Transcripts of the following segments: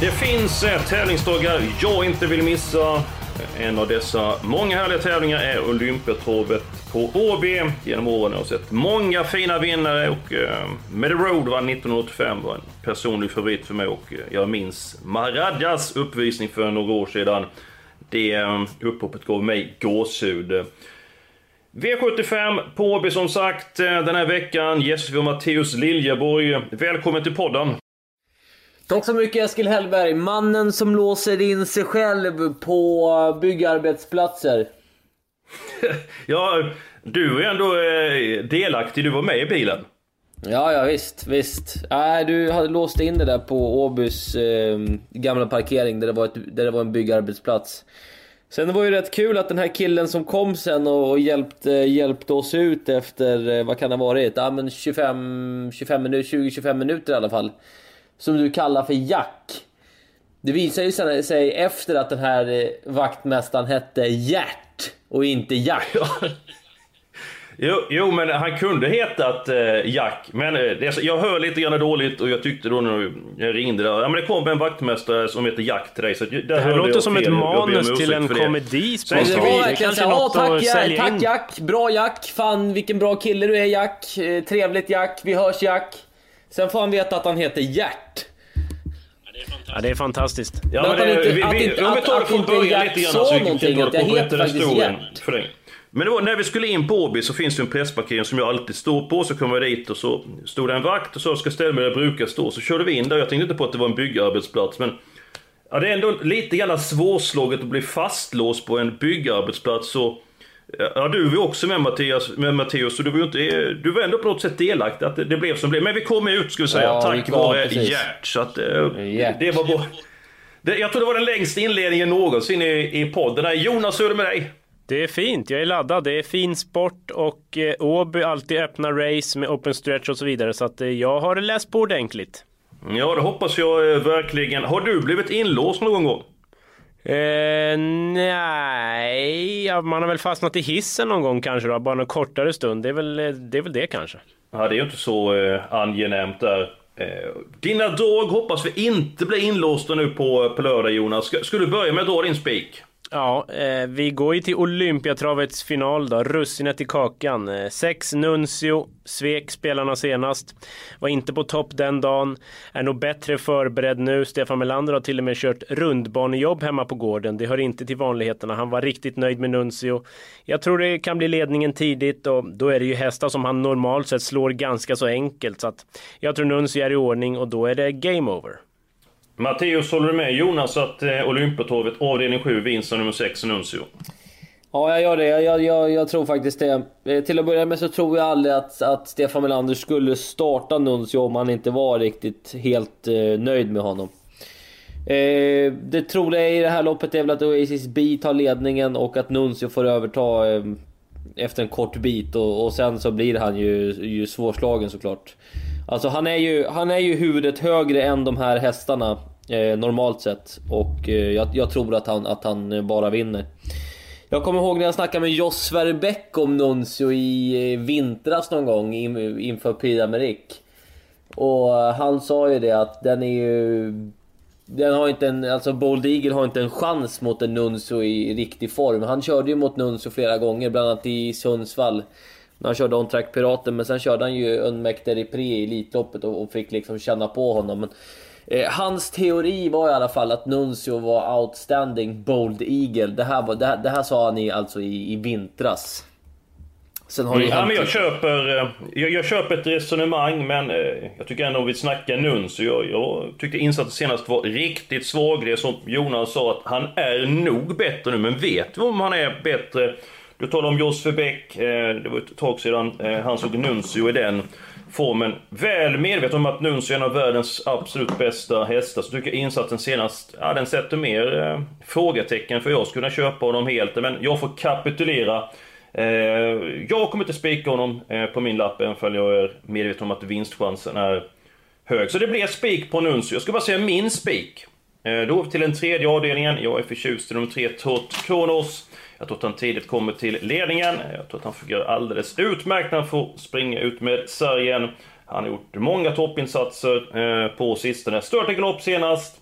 Det finns eh, tävlingsdagar jag inte vill missa. En av dessa många härliga tävlingar är Olympiatorpet på Åby. Genom åren har jag sett många fina vinnare och eh, Med Road var 1985 var en personlig favorit för mig och eh, jag minns Maradjas uppvisning för några år sedan. Det eh, upphoppet gav mig gåshud. V75 på Åby som sagt eh, den här veckan. Gäst och Matteus Liljeborg. Välkommen till podden! Tack så mycket Eskil Hellberg, mannen som låser in sig själv på byggarbetsplatser. ja, du är ändå eh, delaktig, du var med i bilen. Ja, ja visst, visst. Äh, du hade låst in det där på Åbys eh, gamla parkering där det, var ett, där det var en byggarbetsplats. Sen var det ju rätt kul att den här killen som kom sen och hjälpte, hjälpte oss ut efter, eh, vad kan det ha varit? Ja men 25, 25 minuter, 20-25 minuter i alla fall som du kallar för Jack. Det visar ju sig efter att den här eh, vaktmästaren hette Gert och inte Jack. Jo, jo, men han kunde hetat eh, Jack. Men eh, jag hör lite grann dåligt och jag tyckte då när jag ringde där, ja men det kom en vaktmästare som heter Jack till dig. Så där det här låter som ett manus till en komedi spontant. Det var verkligen så, ja tack, ja, tack Jack, bra Jack, fan vilken bra kille du är Jack, eh, trevligt Jack, vi hörs Jack. Sen får han veta att han heter Gert. Ja, det är fantastiskt. Ja, men, men det, vi, vi, vi, om vi tar det från början lite grann så vi kan att jag heter faktiskt Gert. För dig. Men var, när vi skulle in på Åby så finns det en pressparkering som jag alltid står på. Så kom jag dit och så stod det en vakt och så ska ställa mig där jag brukar stå. Så körde vi in där. Jag tänkte inte på att det var en byggarbetsplats. Men ja, det är ändå lite grann svårslaget att bli fastlåst på en byggarbetsplats. Så Ja, du var också med Mattias, med Matteus, så du var ju inte, du var ändå på något sätt delaktig att det, det blev som det blev. Men vi kom ut, ska vi säga, ja, tack vare Gert. Så att, Gert. det var bra. Det, jag tror det var den längsta inledningen någonsin i, i podden. Jonas, hur är det med dig? Det är fint, jag är laddad. Det är fin sport och eh, Åby alltid öppna race med open stretch och så vidare. Så att eh, jag har läst på ordentligt. Ja, det hoppas jag eh, verkligen. Har du blivit inlåst någon gång? Eh, nej, man har väl fastnat i hissen någon gång kanske då, bara någon kortare stund. Det är väl eh, det, är väl det kanske. Ja, det är ju inte så eh, angenämt där. Eh, dina drag hoppas vi inte blir inlåsta nu på, på lördag Jonas. Ska, ska du börja med att dra din spik? Ja, eh, vi går ju till Olympiatravets final då, russinet i kakan. Eh, sex Nuncio, svek spelarna senast. Var inte på topp den dagen. Är nog bättre förberedd nu. Stefan Melander har till och med kört rundbanejobb hemma på gården. Det hör inte till vanligheterna. Han var riktigt nöjd med Nuncio. Jag tror det kan bli ledningen tidigt och då är det ju hästar som han normalt sett slår ganska så enkelt. Så att jag tror Nuncio är i ordning och då är det game over. Matteus, håller du med Jonas att eh, Olympiatorvet avdelning 7 vinst nummer 6 Nuncio? Ja, jag gör det. Jag, jag, jag, tror faktiskt det. Eh, till att börja med så tror jag aldrig att, att Stefan Melander skulle starta Nuncio om han inte var riktigt helt eh, nöjd med honom. Eh, det troliga i det här loppet är väl att Oasis B tar ledningen och att Nuncio får överta eh, efter en kort bit och, och sen så blir han ju, ju svårslagen såklart. Alltså han är ju, han är ju huvudet högre än de här hästarna eh, normalt sett. Och eh, jag, jag, tror att han, att han eh, bara vinner. Jag kommer ihåg när jag snackade med Jos Verbeck om Nuncio i eh, vintras någon gång in, inför Prix d'Amérique. Och eh, han sa ju det att den är ju... Den har inte en, alltså Bold Eagle har inte en chans mot en Nuncio i riktig form. Han körde ju mot Nuncio flera gånger, bland annat i Sundsvall. När han körde On Track Piraten, men sen körde han ju Unmekte Prix i Elitloppet och, och, fick liksom känna på honom. Men, eh, hans teori var i alla fall att Nuncio var outstanding Bold Eagle. Det här, var, det här, det här sa han i, alltså i, i vintras. Sen har mm, ja, men jag, köper, eh, jag, jag, köper ett resonemang, men eh, jag tycker ändå om vi snackar Nuncio. Jag, jag tyckte insatsen senast var riktigt svag. Det som Jonas sa, att han är nog bättre nu, men vet vi om han är bättre du talar om Josef Beck, eh, det var ett tag sedan eh, han såg Nuncio i den formen. Väl medveten om att Nuncio är en av världens absolut bästa hästar, så tycker jag insatsen senast, ja den sätter mer eh, frågetecken för jag skulle kunna köpa honom helt. Men jag får kapitulera. Eh, jag kommer inte spika honom eh, på min lapp, även om jag är medveten om att vinstchansen är hög. Så det blir spik på Nuncio. Jag ska bara säga min spik. Eh, då till den tredje avdelningen. Jag är förtjust i nummer tre, Tot Kronos. Jag tror att han tidigt kommer till ledningen. Jag tror att han fungerar alldeles utmärkt när han får springa ut med sargen. Han har gjort många toppinsatser eh, på sistone. Stört galopp senast.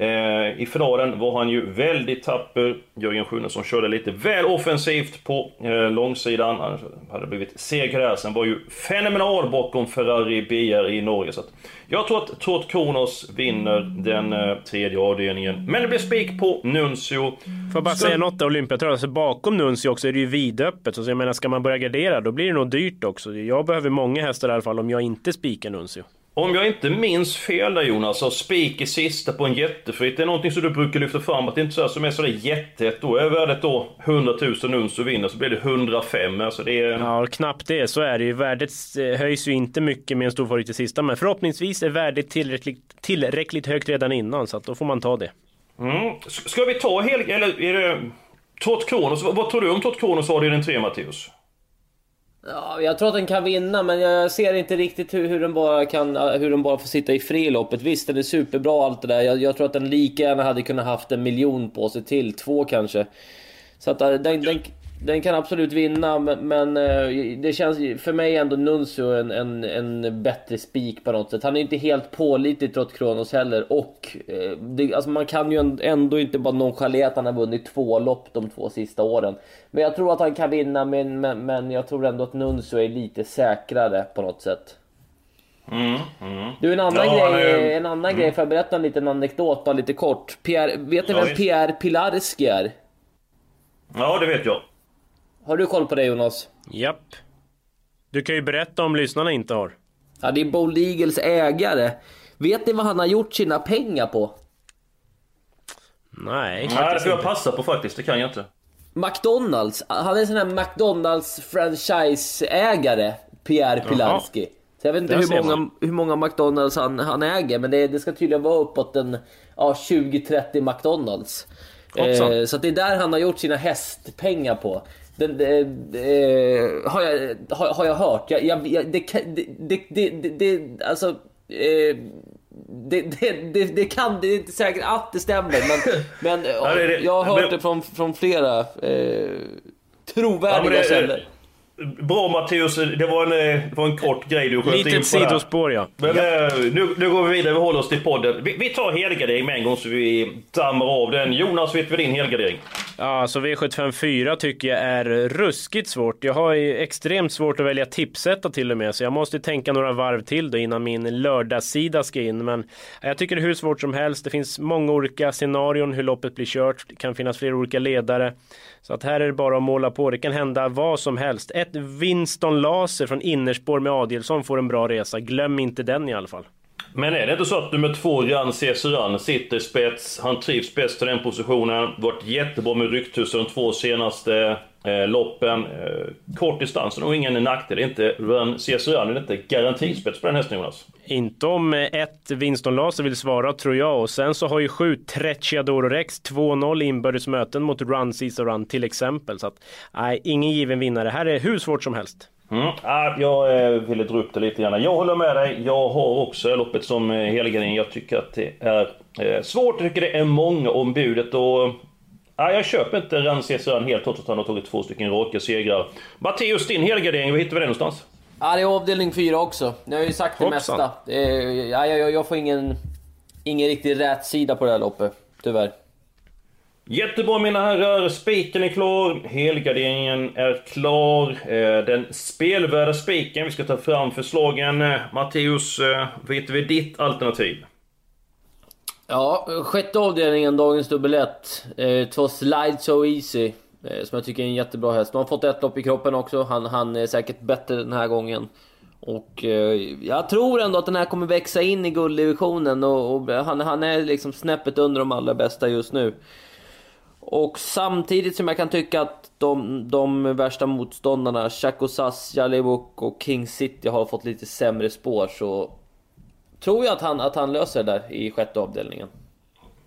Eh, I finalen var han ju väldigt tapper. Jörgen Schunnesson körde lite väl offensivt på eh, långsidan. Han hade blivit seger där. Sen var ju fenomenal bakom Ferrari BR i Norge. Så jag tror att Tot Kronos vinner den eh, tredje avdelningen. Men det blir spik på Nuncio. Får jag bara säga något om Olympiatravet? Alltså bakom Nuncio också är det ju vidöppet. Så jag menar, ska man börja gardera då blir det nog dyrt också. Jag behöver många hästar i alla fall om jag inte spikar Nuncio. Om jag inte minns fel där Jonas, så spik i sista på en jättefritt. Det är någonting som du brukar lyfta fram, att det inte är så som är sådär jättehett. Då är värdet då 100 000 uns och vinner så blir det 105. Alltså det är... Ja, knappt det. Så är det ju. Värdet eh, höjs ju inte mycket med en stor favorit i sista, men förhoppningsvis är värdet tillräckligt, tillräckligt högt redan innan, så att då får man ta det. Mm. Ska vi ta hel... Eller är det... Tot Kronos, vad tror du om Tot Kronos avdelning 3 Matteus? Ja, jag tror att den kan vinna, men jag ser inte riktigt hur, hur, den, bara kan, hur den bara får sitta i friloppet. Visst, den är superbra allt det där. Jag, jag tror att den lika gärna hade kunnat haft en miljon på sig till, två kanske. Så att eh, den, den, den kan absolut vinna, men, eh, det känns för mig ändå Nuncio en, en, en bättre spik på något sätt. Han är inte helt pålitlig trots Kronos heller och eh, det, alltså man kan ju ändå inte bara nonchalera att han har vunnit två lopp de två sista åren. Men jag tror att han kan vinna, men, men, men jag tror ändå att Nuncio är lite säkrare på något sätt. Mm, mm. Du, en annan ja, grej, en annan mm. grej, får jag berätta en liten anekdot bara lite kort? Pierre, vet ni ja, vem Pierre Pilarski är? Ja, det vet jag. Har du koll på det Jonas? Japp. Du kan ju berätta om lyssnarna inte har. Ja, det är Bold Eagles ägare. Vet ni vad han har gjort sina pengar på? Nej, Nej det får jag passa på faktiskt. Det kan jag inte. McDonalds. Han är en sån här McDonalds franchiseägare, Pierre Pilarski. Så jag vet inte hur många, hur många McDonalds han, han äger, men det, det ska tydligen vara uppåt en ja, 20-30 McDonalds. Eh, så det är där han har gjort sina hästpengar på. Det, det, det, har, jag, har, har jag hört. Jag, jag, det, det, det, det, det, alltså... Eh, det, det, det, det, kan, det är inte säkert att det stämmer men, men ja, jag har hört det från, från flera eh, trovärdiga ja, källor. Bra Matteus, det var en, eh, det var en kort grej du sköt Litet in på sidospår ja. Men ja. Eh, nu, nu går vi vidare, vi håller oss till podden. Vi, vi tar helgardering med en gång så vi dammar av den. Jonas, vet vi din helgardering? Ja, så V75 4 tycker jag är ruskigt svårt. Jag har extremt svårt att välja tipsetta till och med, så jag måste tänka några varv till då innan min lördagssida ska in. Men jag tycker det är hur svårt som helst. Det finns många olika scenarion hur loppet blir kört. Det kan finnas flera olika ledare. Så att här är det bara att måla på. Det kan hända vad som helst. Ett Winston Laser från innerspår med Adielsson får en bra resa. Glöm inte den i alla fall. Men är det inte så att nummer två, Jan Cesuran, sitter spets, han trivs bäst i den positionen, varit jättebra med rykthus de två senaste loppen. Eh, kort distans och ingen nackdel. Inte, Run Cesuran är inte garantispets på den hästen Jonas. Inte om eh, ett Winston Laser vill svara tror jag. Och sen så har ju sju Trecciadoro Rex 2-0 inbördes möten mot Run Cesuran till exempel. Så att nej, ingen given vinnare. Här är hur svårt som helst. Mm. jag eh, ville dra upp det lite grann. Jag håller med dig. Jag har också loppet som eh, helgardering. Jag tycker att det är eh, svårt. Jag tycker det är många om budet. Och, ja, jag köper inte Ranzesran helt trots att han har tagit två stycken raka segrar. Matteus, din helgardering, var hittar vi den någonstans? Ja, det är avdelning 4 också. Jag har ju sagt det Hoppsan. mesta. Det är, ja, jag, jag får ingen, ingen riktig rät sida på det här loppet, tyvärr. Jättebra mina herrar, spiken är klar, helgarderingen är klar. Eh, den spelvärda spiken, vi ska ta fram förslagen. Eh, Matteus, eh, vet vi ditt alternativ? Ja, sjätte avdelningen, dagens dubbel 1. Eh, två Slide So Easy. Eh, som jag tycker är en jättebra häst. De har fått ett lopp i kroppen också. Han, han är säkert bättre den här gången. Och eh, jag tror ändå att den här kommer växa in i gulddivisionen och, och han, han är liksom snäppet under de allra bästa just nu. Och samtidigt som jag kan tycka att de, de värsta motståndarna, Chakosas, Jalibuk och King City har fått lite sämre spår så tror jag att han, att han löser det där i sjätte avdelningen.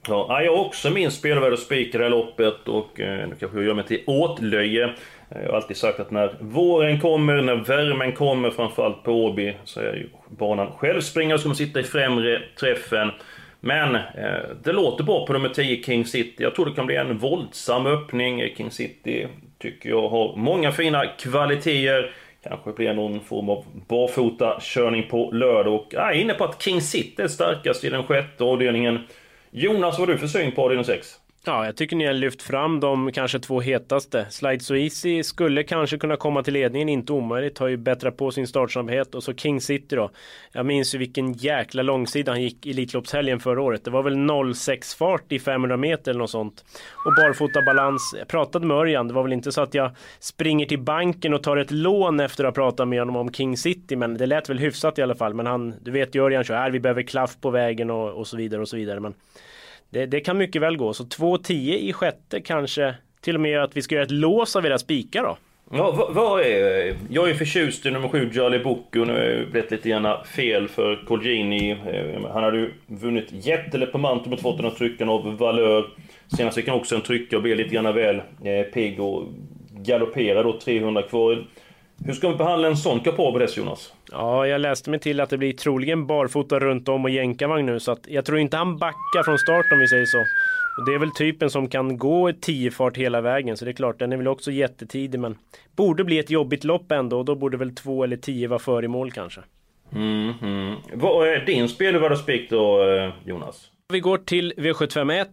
Ja, jag har också min spelvärd och spikar det här loppet och eh, nu kanske jag gör mig till åtlöje. Eh, jag har alltid sagt att när våren kommer, när värmen kommer, framförallt på Åby, så är ju banan självspringande som sitta i främre träffen. Men eh, det låter bra på nummer 10, King City. Jag tror det kan bli en våldsam öppning. King City tycker jag har många fina kvaliteter. Kanske blir någon form av barfota körning på lördag. Och jag är inne på att King City är starkast i den sjätte avdelningen. Jonas, vad har du för syn på avdelning 6? Ja, jag tycker ni har lyft fram de kanske två hetaste. Slide So Easy skulle kanske kunna komma till ledningen, inte omöjligt. Har ju bättrat på sin startsnabbhet. Och så King City då. Jag minns ju vilken jäkla långsida han gick Elitloppshelgen förra året. Det var väl 06 fart i 500 meter eller något sånt. Och barfota balans. Jag pratade med Örjan. Det var väl inte så att jag springer till banken och tar ett lån efter att ha pratat med honom om King City. Men det lät väl hyfsat i alla fall. Men han, du vet ju Örjan kör, här vi behöver klaff på vägen och, och så vidare och så vidare. Men det, det kan mycket väl gå. Så 2-10 i sjätte kanske till och med att vi ska göra ett lås av era spikar då. Mm. Ja, vad, vad, är... Jag är förtjust i nummer 7, Charlie Boko. Nu har det blivit lite gärna fel för Colgjini. Eh, han hade ju vunnit jättelätt på Mantum och fått den här trycken av Valör. Senast fick han också en trycka och blev lite grann väl eh, pigg och galopperade då 300 kvar. Hur ska man behandla en sån kapabel häst Jonas? Ja, jag läste mig till att det blir troligen barfota runt om och jänkarvagn nu så att jag tror inte han backar från start om vi säger så. Och det är väl typen som kan gå ett 10 fart hela vägen så det är klart den är väl också jättetidig men borde bli ett jobbigt lopp ändå och då borde väl 2 eller 10 vara före i mål kanske. Mm, mm. Vad är din spelvärda spik då eh, Jonas? Vi går till V751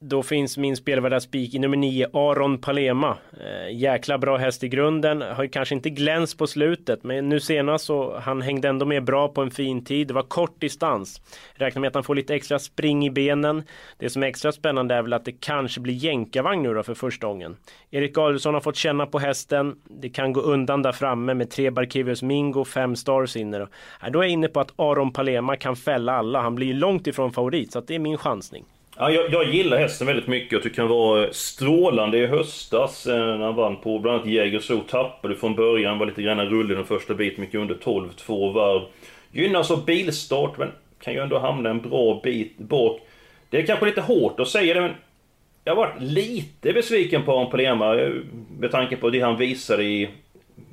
då finns min spelvärda spik i nummer 9, Aron Palema. Eh, jäkla bra häst i grunden. Har ju kanske inte glänst på slutet, men nu senast så han hängde ändå med bra på en fin tid. Det var kort distans. Räknar med att han får lite extra spring i benen. Det som är extra spännande är väl att det kanske blir jänkarvagn nu då för första gången. Erik Adelsson har fått känna på hästen. Det kan gå undan där framme med tre Barkevius Mingo, fem Stars inne. Då. då är jag inne på att Aron Palema kan fälla alla. Han blir långt ifrån favorit, så det är min chansning. Ja, jag, jag, gillar hästen väldigt mycket. Jag tycker han var strålande i höstas eh, när han vann på bland annat Jägersro. Tappade från början, var lite grann rullig den första biten, mycket under 12, två varv. Gynnas av bilstart, men kan ju ändå hamna en bra bit bak. Det är kanske lite hårt att säga det, men jag har varit lite besviken på honom på Lema eh, med tanke på det han visade i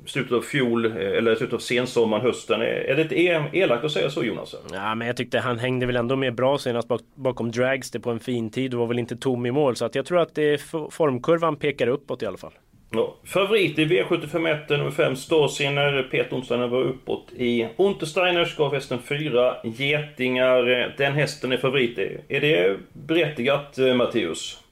slutet av fjol, eh, eller slutet av sensommaren, hösten. Är det inte elakt att säga så Jonas? Ja, men jag tyckte han hängde väl ändå med bra senast bak, bakom Dragster på en fin tid och var väl inte tom i mål. Så att jag tror att det formkurvan pekar uppåt i alla fall. Ja, favorit i V751 nummer 5 Starsinner. Peter Onsteiner var uppåt i Untersteiners. Gav hästen fyra getingar. Den hästen är favorit. Är det berättigat eh, Matteus?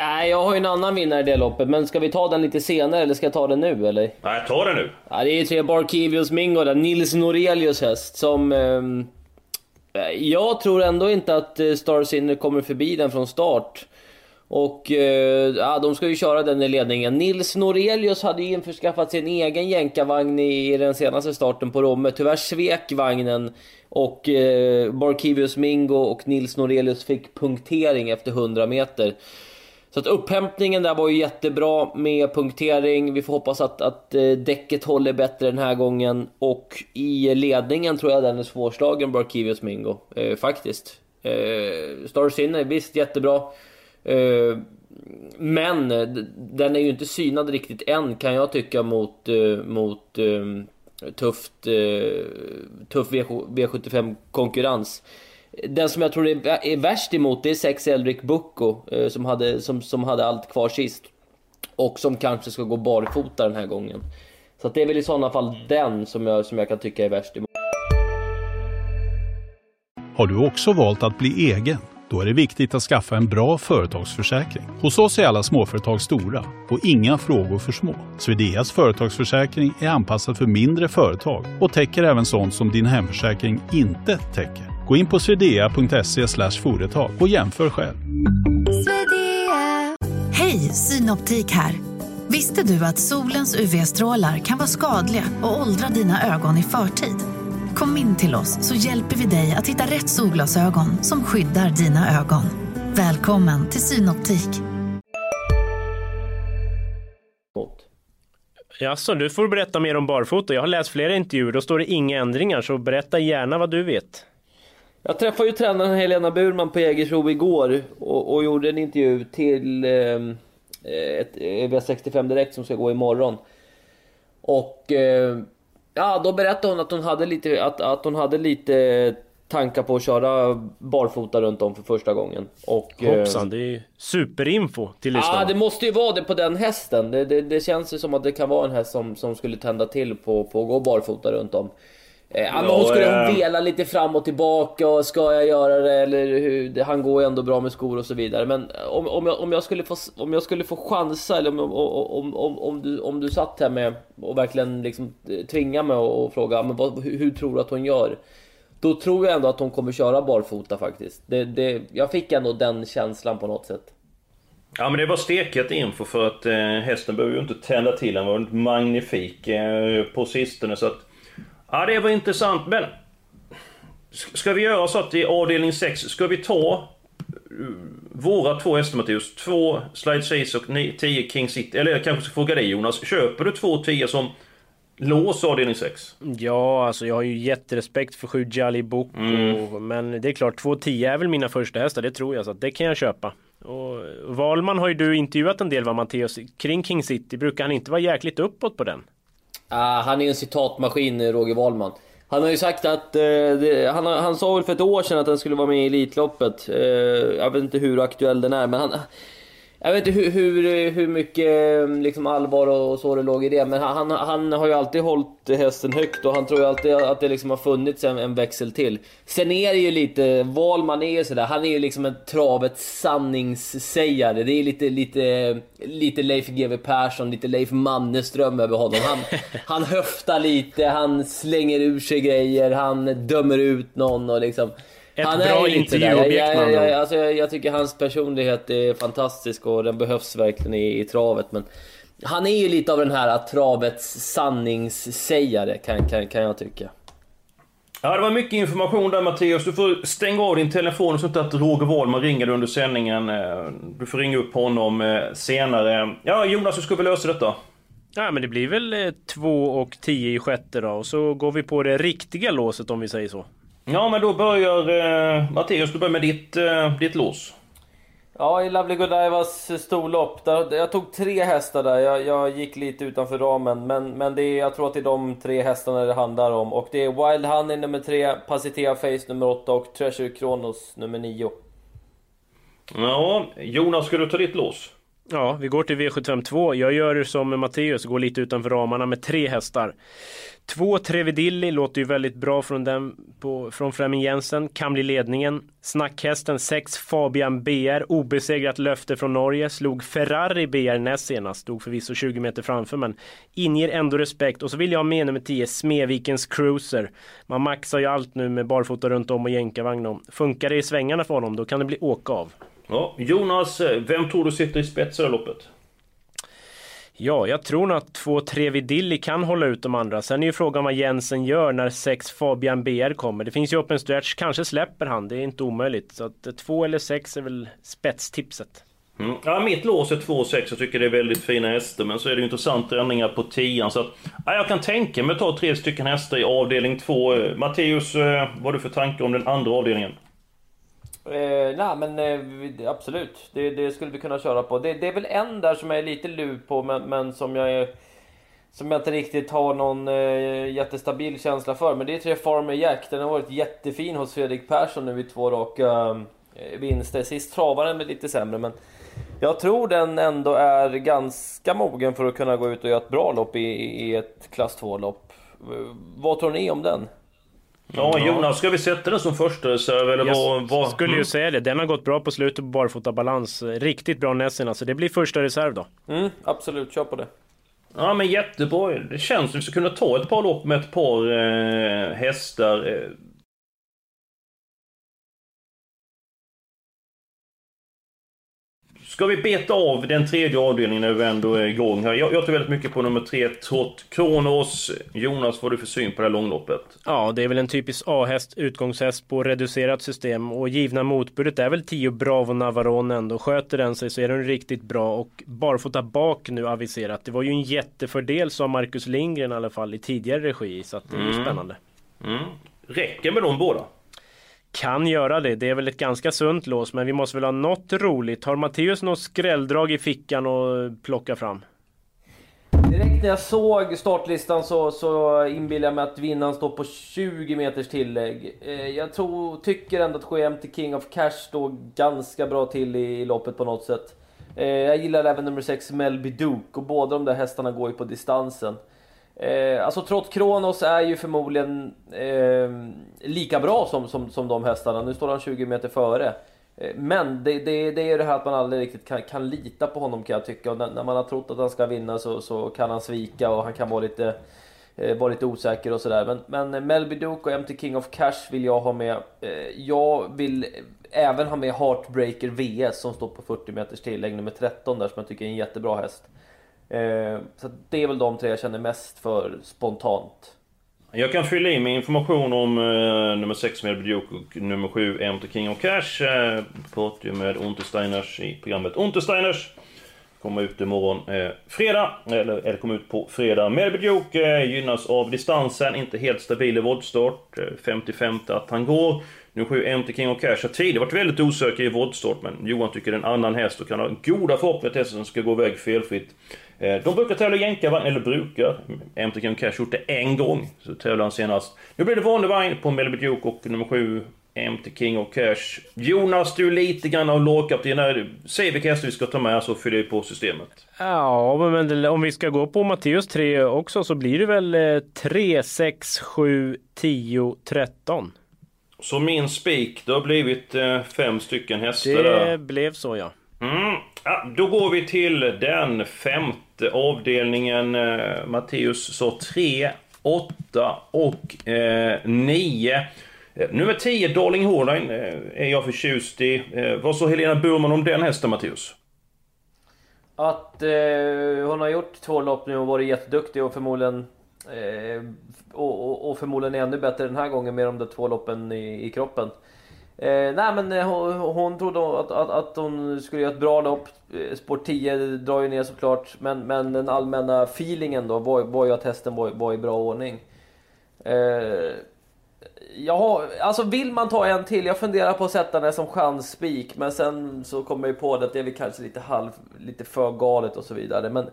Nej, jag har ju en annan vinnare i det loppet, men ska vi ta den lite senare eller ska jag ta den nu eller? Nej, ta den nu. Ja, det är ju tre Barkivius Mingo där, Nils Norelius häst som... Eh, jag tror ändå inte att eh, Star Sinner kommer förbi den från start. Och eh, ja, de ska ju köra den i ledningen. Nils Norelius hade ju införskaffat sin egen jänkarvagn i, i den senaste starten på Romme. Tyvärr svek vagnen och eh, Barkivius Mingo och Nils Norelius fick punktering efter 100 meter. Så att upphämtningen där var ju jättebra med punktering. Vi får hoppas att, att eh, däcket håller bättre den här gången. Och i ledningen tror jag den är svårslagen, Barkivius Mingo. Eh, faktiskt. Eh, Star Sinner, visst jättebra. Eh, men den är ju inte synad riktigt än kan jag tycka mot, eh, mot eh, tufft, eh, tuff V75 konkurrens. Den som jag tror är, är värst emot det är sex Elric Bucco eh, som, hade, som, som hade allt kvar sist. Och som kanske ska gå barfota den här gången. Så det är väl i sådana fall den som jag, som jag kan tycka är värst emot. Har du också valt att bli egen? Då är det viktigt att skaffa en bra företagsförsäkring. Hos oss är alla småföretag stora och inga frågor för små. Swedeas företagsförsäkring är anpassad för mindre företag och täcker även sånt som din hemförsäkring inte täcker. Gå in på swedea.se företag och jämför själv. Hej, Synoptik här. Visste du att solens UV-strålar kan vara skadliga och åldra dina ögon i förtid? Kom in till oss så hjälper vi dig att hitta rätt solglasögon som skyddar dina ögon. Välkommen till Synoptik. Jaså, du får berätta mer om barfota. Jag har läst flera intervjuer, då står det inga ändringar, så berätta gärna vad du vet. Jag träffade ju tränaren Helena Burman på Jägersro igår och, och gjorde en intervju till eh, ett V65 Direkt som ska gå imorgon. Och eh, ja, då berättade hon att hon hade lite, att, att hon hade lite tankar på att köra barfota runt om för första gången. Och, Hoppsan, det är ju superinfo till lyssnarna. Ja, det måste ju vara det på den hästen. Det, det, det, känns ju som att det kan vara en häst som, som skulle tända till på, på att gå barfota runt om. Ja, men hon skulle vela lite fram och tillbaka och ska jag göra det eller hur? Han går ju ändå bra med skor och så vidare. Men om, om, jag, om, jag, skulle få, om jag skulle få chansa eller om, om, om, om, du, om du satt här med och verkligen liksom tvinga mig och, och fråga men vad, hur, hur tror du att hon gör? Då tror jag ändå att hon kommer köra barfota faktiskt. Det, det, jag fick ändå den känslan på något sätt. Ja men det var steket info för att eh, hästen behöver ju inte tända till. Den var magnifik eh, på sistone så att... Ja det var intressant men... Ska vi göra så att i avdelning 6, ska vi ta uh, våra två hästar Mattias? Två Slide Chase och 10 King City. Eller jag kanske ska fråga dig Jonas. Köper du två 10 som lås avdelning 6? Ja, alltså jag har ju jätterespekt för 7 Jolly Book. Mm. men det är klart, 2-10 är väl mina första hästar, det tror jag. Så det kan jag köpa. Och Valman har ju du intervjuat en del va Matteus? Kring King City, brukar han inte vara jäkligt uppåt på den? Ah, han är en citatmaskin, eh, Roger Wahlman. Han har ju sagt att, eh, det, han, han sa väl för ett år sedan att han skulle vara med i Elitloppet. Eh, jag vet inte hur aktuell den är, men han... Jag vet inte hur, hur, hur mycket liksom allvar och så det låg i det, men han, han har ju alltid hållit hästen högt och han tror ju alltid att det liksom har funnits en, en växel till. Sen är det ju lite, Wahlman är ju sådär, han är ju liksom en travets sanningssägare. Det är lite, lite, lite Leif GW Persson, lite Leif Mannerström över honom. Han, han höftar lite, han slänger ur sig grejer, han dömer ut någon och liksom... Ett han bra intervjuobjekt jag, jag, alltså, jag, jag, tycker hans personlighet är fantastisk och den behövs verkligen i, i travet. Men han är ju lite av den här travets sanningssägare kan, kan, kan jag tycka. Ja, det var mycket information där Mattias. Du får stänga av din telefon så att Roger Wahlman ringer under sändningen. Eh, du får ringa upp honom eh, senare. Ja, Jonas, hur ska vi lösa detta? Ja, men det blir väl 2 eh, och 10 i sjätte då. Och så går vi på det riktiga låset om vi säger så. Ja, men då börjar eh, Mattias, du börjar med ditt, eh, ditt lås. Ja, i Lovely Godievas storlopp. jag tog tre hästar där. Jag, jag, gick lite utanför ramen. Men, men det är, jag tror att det är de tre hästarna det handlar om. Och det är Wild Honey nummer tre, Pasitea Face nummer åtta och Treasure Kronos nummer nio. Ja, Jonas, ska du ta ditt lås? Ja, vi går till V752. Jag gör som Matteus, går lite utanför ramarna med tre hästar. Två Trevidilli låter ju väldigt bra från, den, på, från Flemming Jensen. Kan bli ledningen. Snackhästen 6 Fabian BR. Obesegrat löfte från Norge. Slog Ferrari BR näst senast. Stod förvisso 20 meter framför men inger ändå respekt. Och så vill jag ha med nummer 10 Smedvikens Cruiser. Man maxar ju allt nu med barfota runt om och jänkarvagn om. Funkar det i svängarna för honom då kan det bli åka av. Ja, Jonas, vem tror du sitter i spetsen i loppet? Ja, jag tror nog att två Dilly kan hålla ut de andra. Sen är ju frågan vad Jensen gör när sex Fabian BR kommer. Det finns ju öppen stretch, kanske släpper han, det är inte omöjligt. Så att eh, två eller sex är väl spetstipset. Mm. Ja, mitt lås är 2 6. Jag tycker det är väldigt fina hästar. Men så är det ju intressanta ändringar på 10 Så att, ja, jag kan tänka mig att ta tre stycken hästar i avdelning 2. Eh, Matteus, eh, vad har du för tankar om den andra avdelningen? Eh, nej men eh, absolut, det, det, skulle vi kunna köra på. Det, det, är väl en där som jag är lite lur på men, men som jag är, Som jag inte riktigt har någon eh, jättestabil känsla för. Men det är Tre Farmer Jack. Den har varit jättefin hos Fredrik Persson nu i två raka eh, vinster. Sist travade den lite sämre men jag tror den ändå är ganska mogen för att kunna gå ut och göra ett bra lopp i, i ett klass 2-lopp. Eh, vad tror ni om den? Ja, Jonas, ska vi sätta den som första reserv eller Jag vad, vad? skulle ju mm. säga det. Den har gått bra på slutet på barfotabalans. Riktigt bra nästan, alltså. Det blir första reserv då. Mm, absolut, kör på det. Ja men jättebra. Det känns som att vi ska kunna ta ett par lopp med ett par eh, hästar. Eh. Ska vi beta av den tredje avdelningen när vi ändå är igång här? Jag, jag tror väldigt mycket på nummer tre, Trott Kronos. Jonas, vad har du för syn på det här långloppet? Ja, det är väl en typisk A-häst, utgångshäst på reducerat system och givna motbudet är väl 10 Bravo Navarone ändå. Sköter den sig så är den riktigt bra och barfota bak nu aviserat. Det var ju en jättefördel sa Marcus Lindgren i alla fall i tidigare regi så att det är Mm. spännande. Mm. Räcker med de båda? Kan göra det. Det är väl ett ganska sunt lås men vi måste väl ha något roligt. Har Matteus något skrälldrag i fickan och plocka fram? Direkt när jag såg startlistan så, så inbillade jag mig att vinnaren står på 20 meters tillägg. Eh, jag tror, tycker ändå att GMT King of Cash står ganska bra till i, i loppet på något sätt. Eh, jag gillar även nummer 6 Melby Duke och båda de där hästarna går ju på distansen. Eh, alltså trots Kronos är ju förmodligen eh, lika bra som, som, som de hästarna. Nu står han 20 meter före. Eh, Men det, det, det är ju det här att man aldrig riktigt kan, kan lita på honom kan jag tycka. Och när, när man har trott att han ska vinna så, så kan han svika och han kan vara lite, eh, vara lite osäker och sådär. Men, men Melby Duke och MT King of Cash vill jag ha med. Eh, jag vill även ha med Heartbreaker VS som står på 40 meters tillägg, nummer 13 där som jag tycker är en jättebra häst. Eh, så det är väl de tre jag känner mest för spontant. Jag kan fylla i med information om eh, nummer 6 med Duke och nummer 7 MT King of Cash. Eh, pratar ju med Untersteiners i programmet Untersteiners. Kommer ut imorgon eh, fredag, eller, eller kommer ut på fredag. Melby Duke eh, gynnas av distansen, inte helt stabil i voltstart. Eh, 50-50 att han går. Nummer 7 MT King of Cash har tidigare varit väldigt osäker i voltstart, men Johan tycker det är en annan häst och kan ha goda förhoppningar att hästen ska gå iväg felfritt. Eh, De brukar tävla jänkarvagn, eller brukar. MT King of Cash gjort det en gång, så tävlade han senast. Nu blir det vanlig vagn på Melby Duke och nummer 7 MT King of Cash. Jonas, du är lite grann av lågkapten här. Säg vilka hästar vi ska ta med så fyller vi på systemet. Ja, men om vi ska gå på Matteus 3 också så blir det väl eh, 3, 6, 7, 10, 13. Så min spik, det har blivit eh, fem stycken hästar där. Det blev så ja. Mm. Ja, då går vi till den femte avdelningen. Eh, Matteus sa 3, 8 och eh, 9. Eh, nummer 10, Darling Horline, eh, är jag förtjust i. Eh, vad sa Helena Burman om den hästen, Matteus? Att eh, hon har gjort två lopp nu och varit jätteduktig och förmodligen eh, och, och, och förmodligen ännu bättre den här gången med de där två loppen i, i kroppen. Eh, nej men eh, hon, hon trodde att, att, att hon skulle göra ett bra lopp. Eh, sport 10 drar ju ner såklart. Men, men den allmänna feelingen då var, var ju att hästen var, var i bra ordning. Eh, Ja, alltså vill man ta en till? Jag funderar på att sätta den som chansspik, men sen så kommer jag på det att det är väl kanske lite halv, lite för galet och så vidare. Men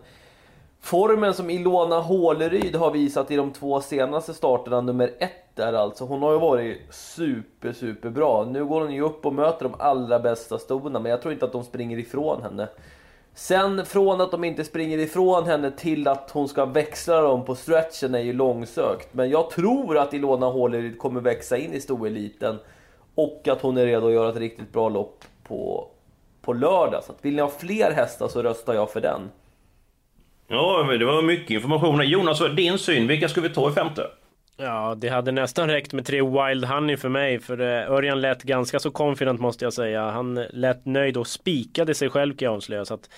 formen som Ilona Håleryd har visat i de två senaste starterna, nummer ett där alltså. Hon har ju varit super, super bra. Nu går hon ju upp och möter de allra bästa stona, men jag tror inte att de springer ifrån henne. Sen från att de inte springer ifrån henne till att hon ska växla dem på stretchen är ju långsökt. Men jag tror att Ilona Håleryd kommer växa in i stoeliten och att hon är redo att göra ett riktigt bra lopp på, på lördag. Så att vill ni ha fler hästar så röstar jag för den. Ja, men det var mycket information. Jonas, vad är din syn? Vilka ska vi ta i femte? Ja, det hade nästan räckt med tre Wild Honey för mig. För eh, Örjan lät ganska så confident måste jag säga. Han lät nöjd och spikade sig själv kan jag avslöja. Så att,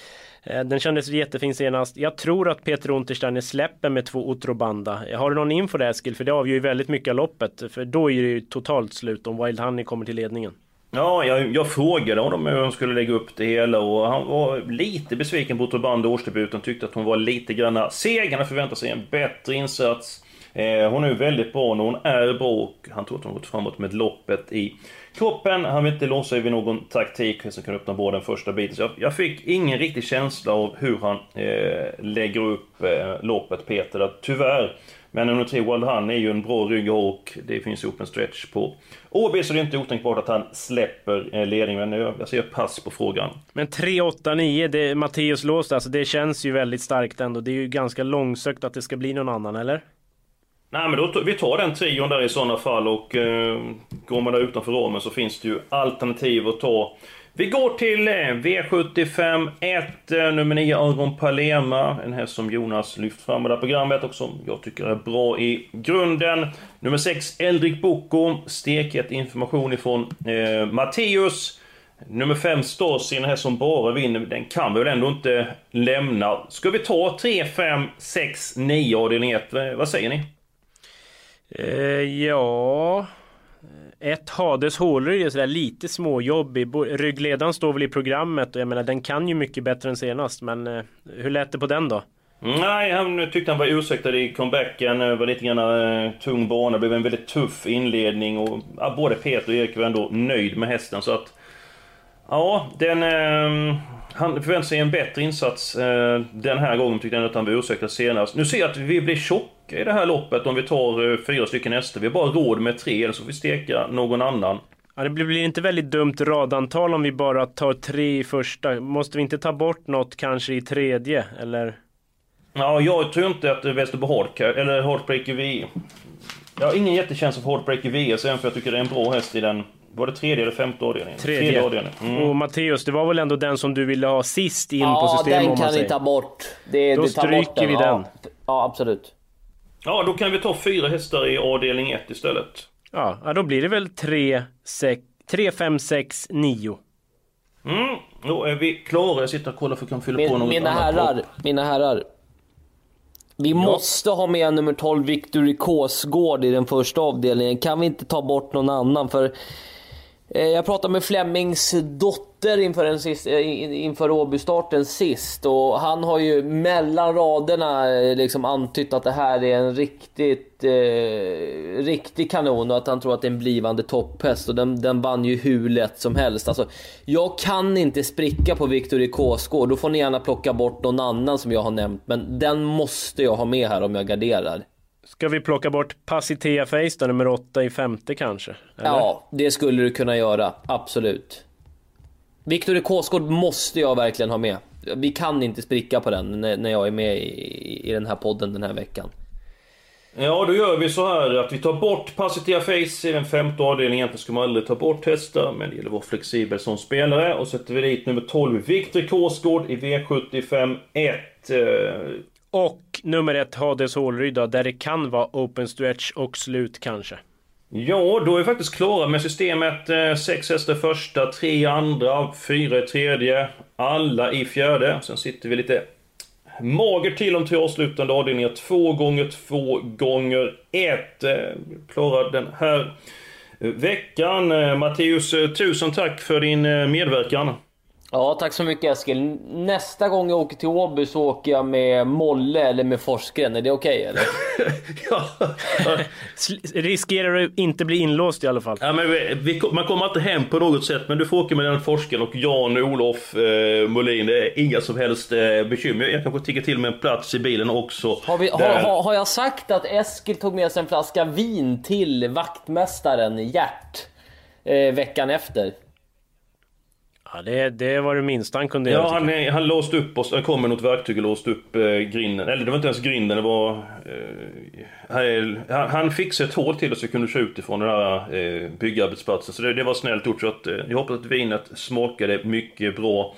eh, den kändes jättefin senast. Jag tror att Peter Untersteiner släpper med två Otrobanda. Har du någon info där Eskil? För det avgör ju väldigt mycket av loppet. För då är det ju totalt slut om Wild Honey kommer till ledningen. Ja, jag, jag frågade honom hur han skulle lägga upp det hela och han var lite besviken på Otroband årsdebuten. Tyckte att hon var lite granna seg. Han förväntade sig en bättre insats. Eh, hon är ju väldigt bra när hon är bra och han tror att hon har gått framåt med loppet i kroppen. Han vill inte låsa sig vid någon taktik som kan öppna båda den första biten. Så jag, jag fick ingen riktig känsla av hur han eh, lägger upp eh, loppet, Peter. Att, tyvärr. Men nummer tre, Wild Han, är ju en bra rygg och det finns open stretch på OB, så det är inte otänkbart att han släpper eh, ledningen. Men jag, jag ser pass på frågan. Men 3, 8, 9, det är Matteus låst alltså. Det känns ju väldigt starkt ändå. Det är ju ganska långsökt att det ska bli någon annan, eller? Nej men då, vi tar den trion där i sådana fall och eh, går man där utanför ramen så finns det ju alternativ att ta. Vi går till eh, V75 1, eh, nummer 9 Aron Palema. En häst som Jonas lyft fram i det här programmet och som jag tycker är bra i grunden. Nummer 6 Eldrik Boko. Steket information ifrån eh, Matteus. Nummer 5 Stasi, den här som bara vinner, den kan vi väl ändå inte lämna. Ska vi ta 3, 5, 6, 9 avdelning 1? Eh, vad säger ni? Eh, ja... Ett Hades Hålryd är sådär lite småjobbig. Ryggledaren står väl i programmet och jag menar den kan ju mycket bättre än senast. Men eh, hur lät det på den då? Nej, han tyckte han var ursäktad i comebacken. Det var lite grann eh, tung bana. Det blev en väldigt tuff inledning. Och, ja, både Peter och Erik var ändå nöjd med hästen. Så att... Ja, den... Eh, han förväntar sig en bättre insats eh, den här gången. Tyckte han att han var ursäktad senast. Nu ser jag att vi blir tjocka i det här loppet om vi tar eh, fyra stycken hästar. Vi har bara råd med tre, eller så får vi steka någon annan. Ja, det blir inte väldigt dumt radantal om vi bara tar tre i första. Måste vi inte ta bort något kanske i tredje? Eller? Ja, jag tror inte att Västerbo Hardcar, eller Heartbreaker V... Jag har ingen jättekänsla för Heartbreaker VS än för jag tycker det är en bra häst i den... Var det tredje eller femte avdelningen? Tredje. avdelningen. Mm. Och Matteus, det var väl ändå den som du ville ha sist in på Ja, systemet den om man kan säger. ta bort. Det, Då det tar bort stryker vi Ja. den. Ja, absolut. Ja, då kan vi ta fyra hästar i avdelning 1 istället. Ja, ja, då blir det väl 3, 6, 3 5, 6, 9. Mm, då är vi klara. Jag sitter och kollar för att jag kan fylla på Min, något mina annat. herrar, mina herrar. Vi måste ha med nummer 12 Victory Kåsgård i den första avdelningen. Kan vi inte ta bort någon annan? För Eh, jag pratade med Flemings dotter inför, den sist, eh, inför Åby-starten sist och han har ju mellan raderna eh, liksom antytt att det här är en riktigt, eh, riktig kanon och att han tror att det är en blivande topphäst och den, den vann ju hur lätt som helst. Alltså, jag kan inte spricka på Victory Kåsgård, då får ni gärna plocka bort någon annan som jag har nämnt, men den måste jag ha med här om jag garderar. Ska vi plocka bort Passitea Face då, nummer 8 i femte kanske? Eller? Ja, det skulle du kunna göra. Absolut. Victor Kåsgård måste jag verkligen ha med. Vi kan inte spricka på den när, jag är med i, i den här podden den här veckan. Ja, då gör vi så här att vi tar bort Passitia Face i den femte avdelningen. Egentligen ska man aldrig ta bort hästar, men det gäller att vara flexibel som spelare. Och sätter vi dit nummer 12, Viktor Kåsgård i V75 1. Och nummer ett Hades Hålryd då, där det kan vara open stretch och slut kanske. Ja, då är vi faktiskt klara med systemet. Eh, sex hästar första, tre i andra, fyra i tredje, alla i fjärde. Sen sitter vi lite magert till de tre avslutande avdelningar. Två gånger två gånger ett. Eh, klarar den här veckan. Eh, Matteus, tusen tack för din medverkan. Ja, tack så mycket Eskil. Nästa gång jag åker till Åby så åker jag med Molle eller med Forsgren. Är det okej eller? ja, Sl- riskerar du inte bli inlåst i alla fall. ja, men vi, vi, man kommer inte hem på något sätt, men du får åka med den forskaren och Jan-Olof eh, Molin. Det är inga som helst eh, bekymmer. Jag kanske tigger till med en plats i bilen också. Har, vi, har, Där- har, har jag sagt att Eskil tog med sig en flaska vin till vaktmästaren Gert eh, veckan efter? Ja, det, det var det minsta han kunde Ja, göra. han, jag. eh, han låste upp oss. Han kom med något verktyg och låste upp eh, grinden. Eller det var inte ens grinden, det var... Eh, han, han fixade ett hål till oss så vi kunde köra ut ifrån den här eh, byggarbetsplatsen. Så det, det var snällt gjort. Så att, eh, jag hoppas att vinet smakade mycket bra.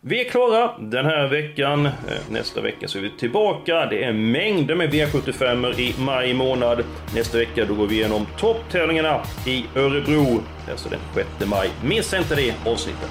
Vi är klara den här veckan. Eh, Nästa vecka så är vi tillbaka. Det är mängder med V75 i maj månad. Nästa vecka då går vi igenom topptävlingarna i Örebro. Alltså den 6 maj. Missa inte det avsnittet.